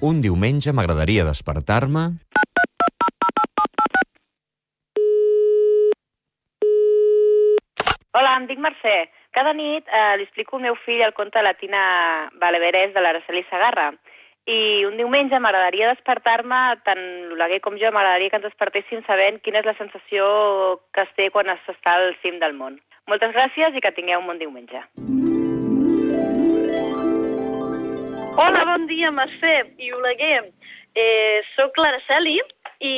Un diumenge m'agradaria despertar-me... Hola, em dic Mercè. Cada nit eh, li explico al meu fill el conte de la Tina de l'Araceli Sagarra. I un diumenge m'agradaria despertar-me, tant l'Oleguer com jo, m'agradaria que ens despertéssim sabent quina és la sensació que es té quan s'està al cim del món. Moltes gràcies i que tingueu un bon diumenge. Hola, bon dia, Mercè i Oleguer. Eh, soc l'Araceli i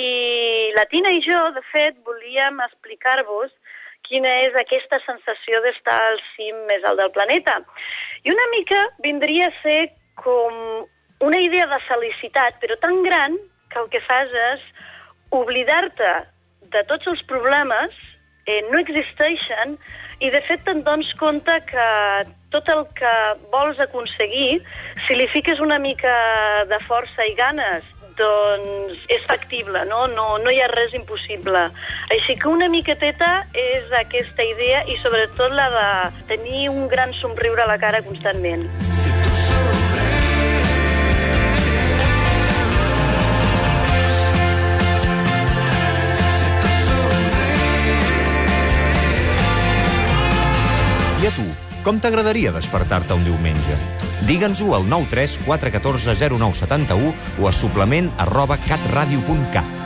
la Tina i jo, de fet, volíem explicar-vos quina és aquesta sensació d'estar al cim més alt del planeta. I una mica vindria a ser com una idea de felicitat, però tan gran que el que fas és oblidar-te de tots els problemes, eh, no existeixen, i de fet te'n dones compte que tot el que vols aconseguir, si li fiques una mica de força i ganes, doncs és factible, no? No, no hi ha res impossible. Així que una miqueteta és aquesta idea i sobretot la de tenir un gran somriure a la cara constantment. I a tu, com t'agradaria despertar-te un diumenge? Digue'ns-ho al 93 414 0971 o a suplement arroba catradio.cat.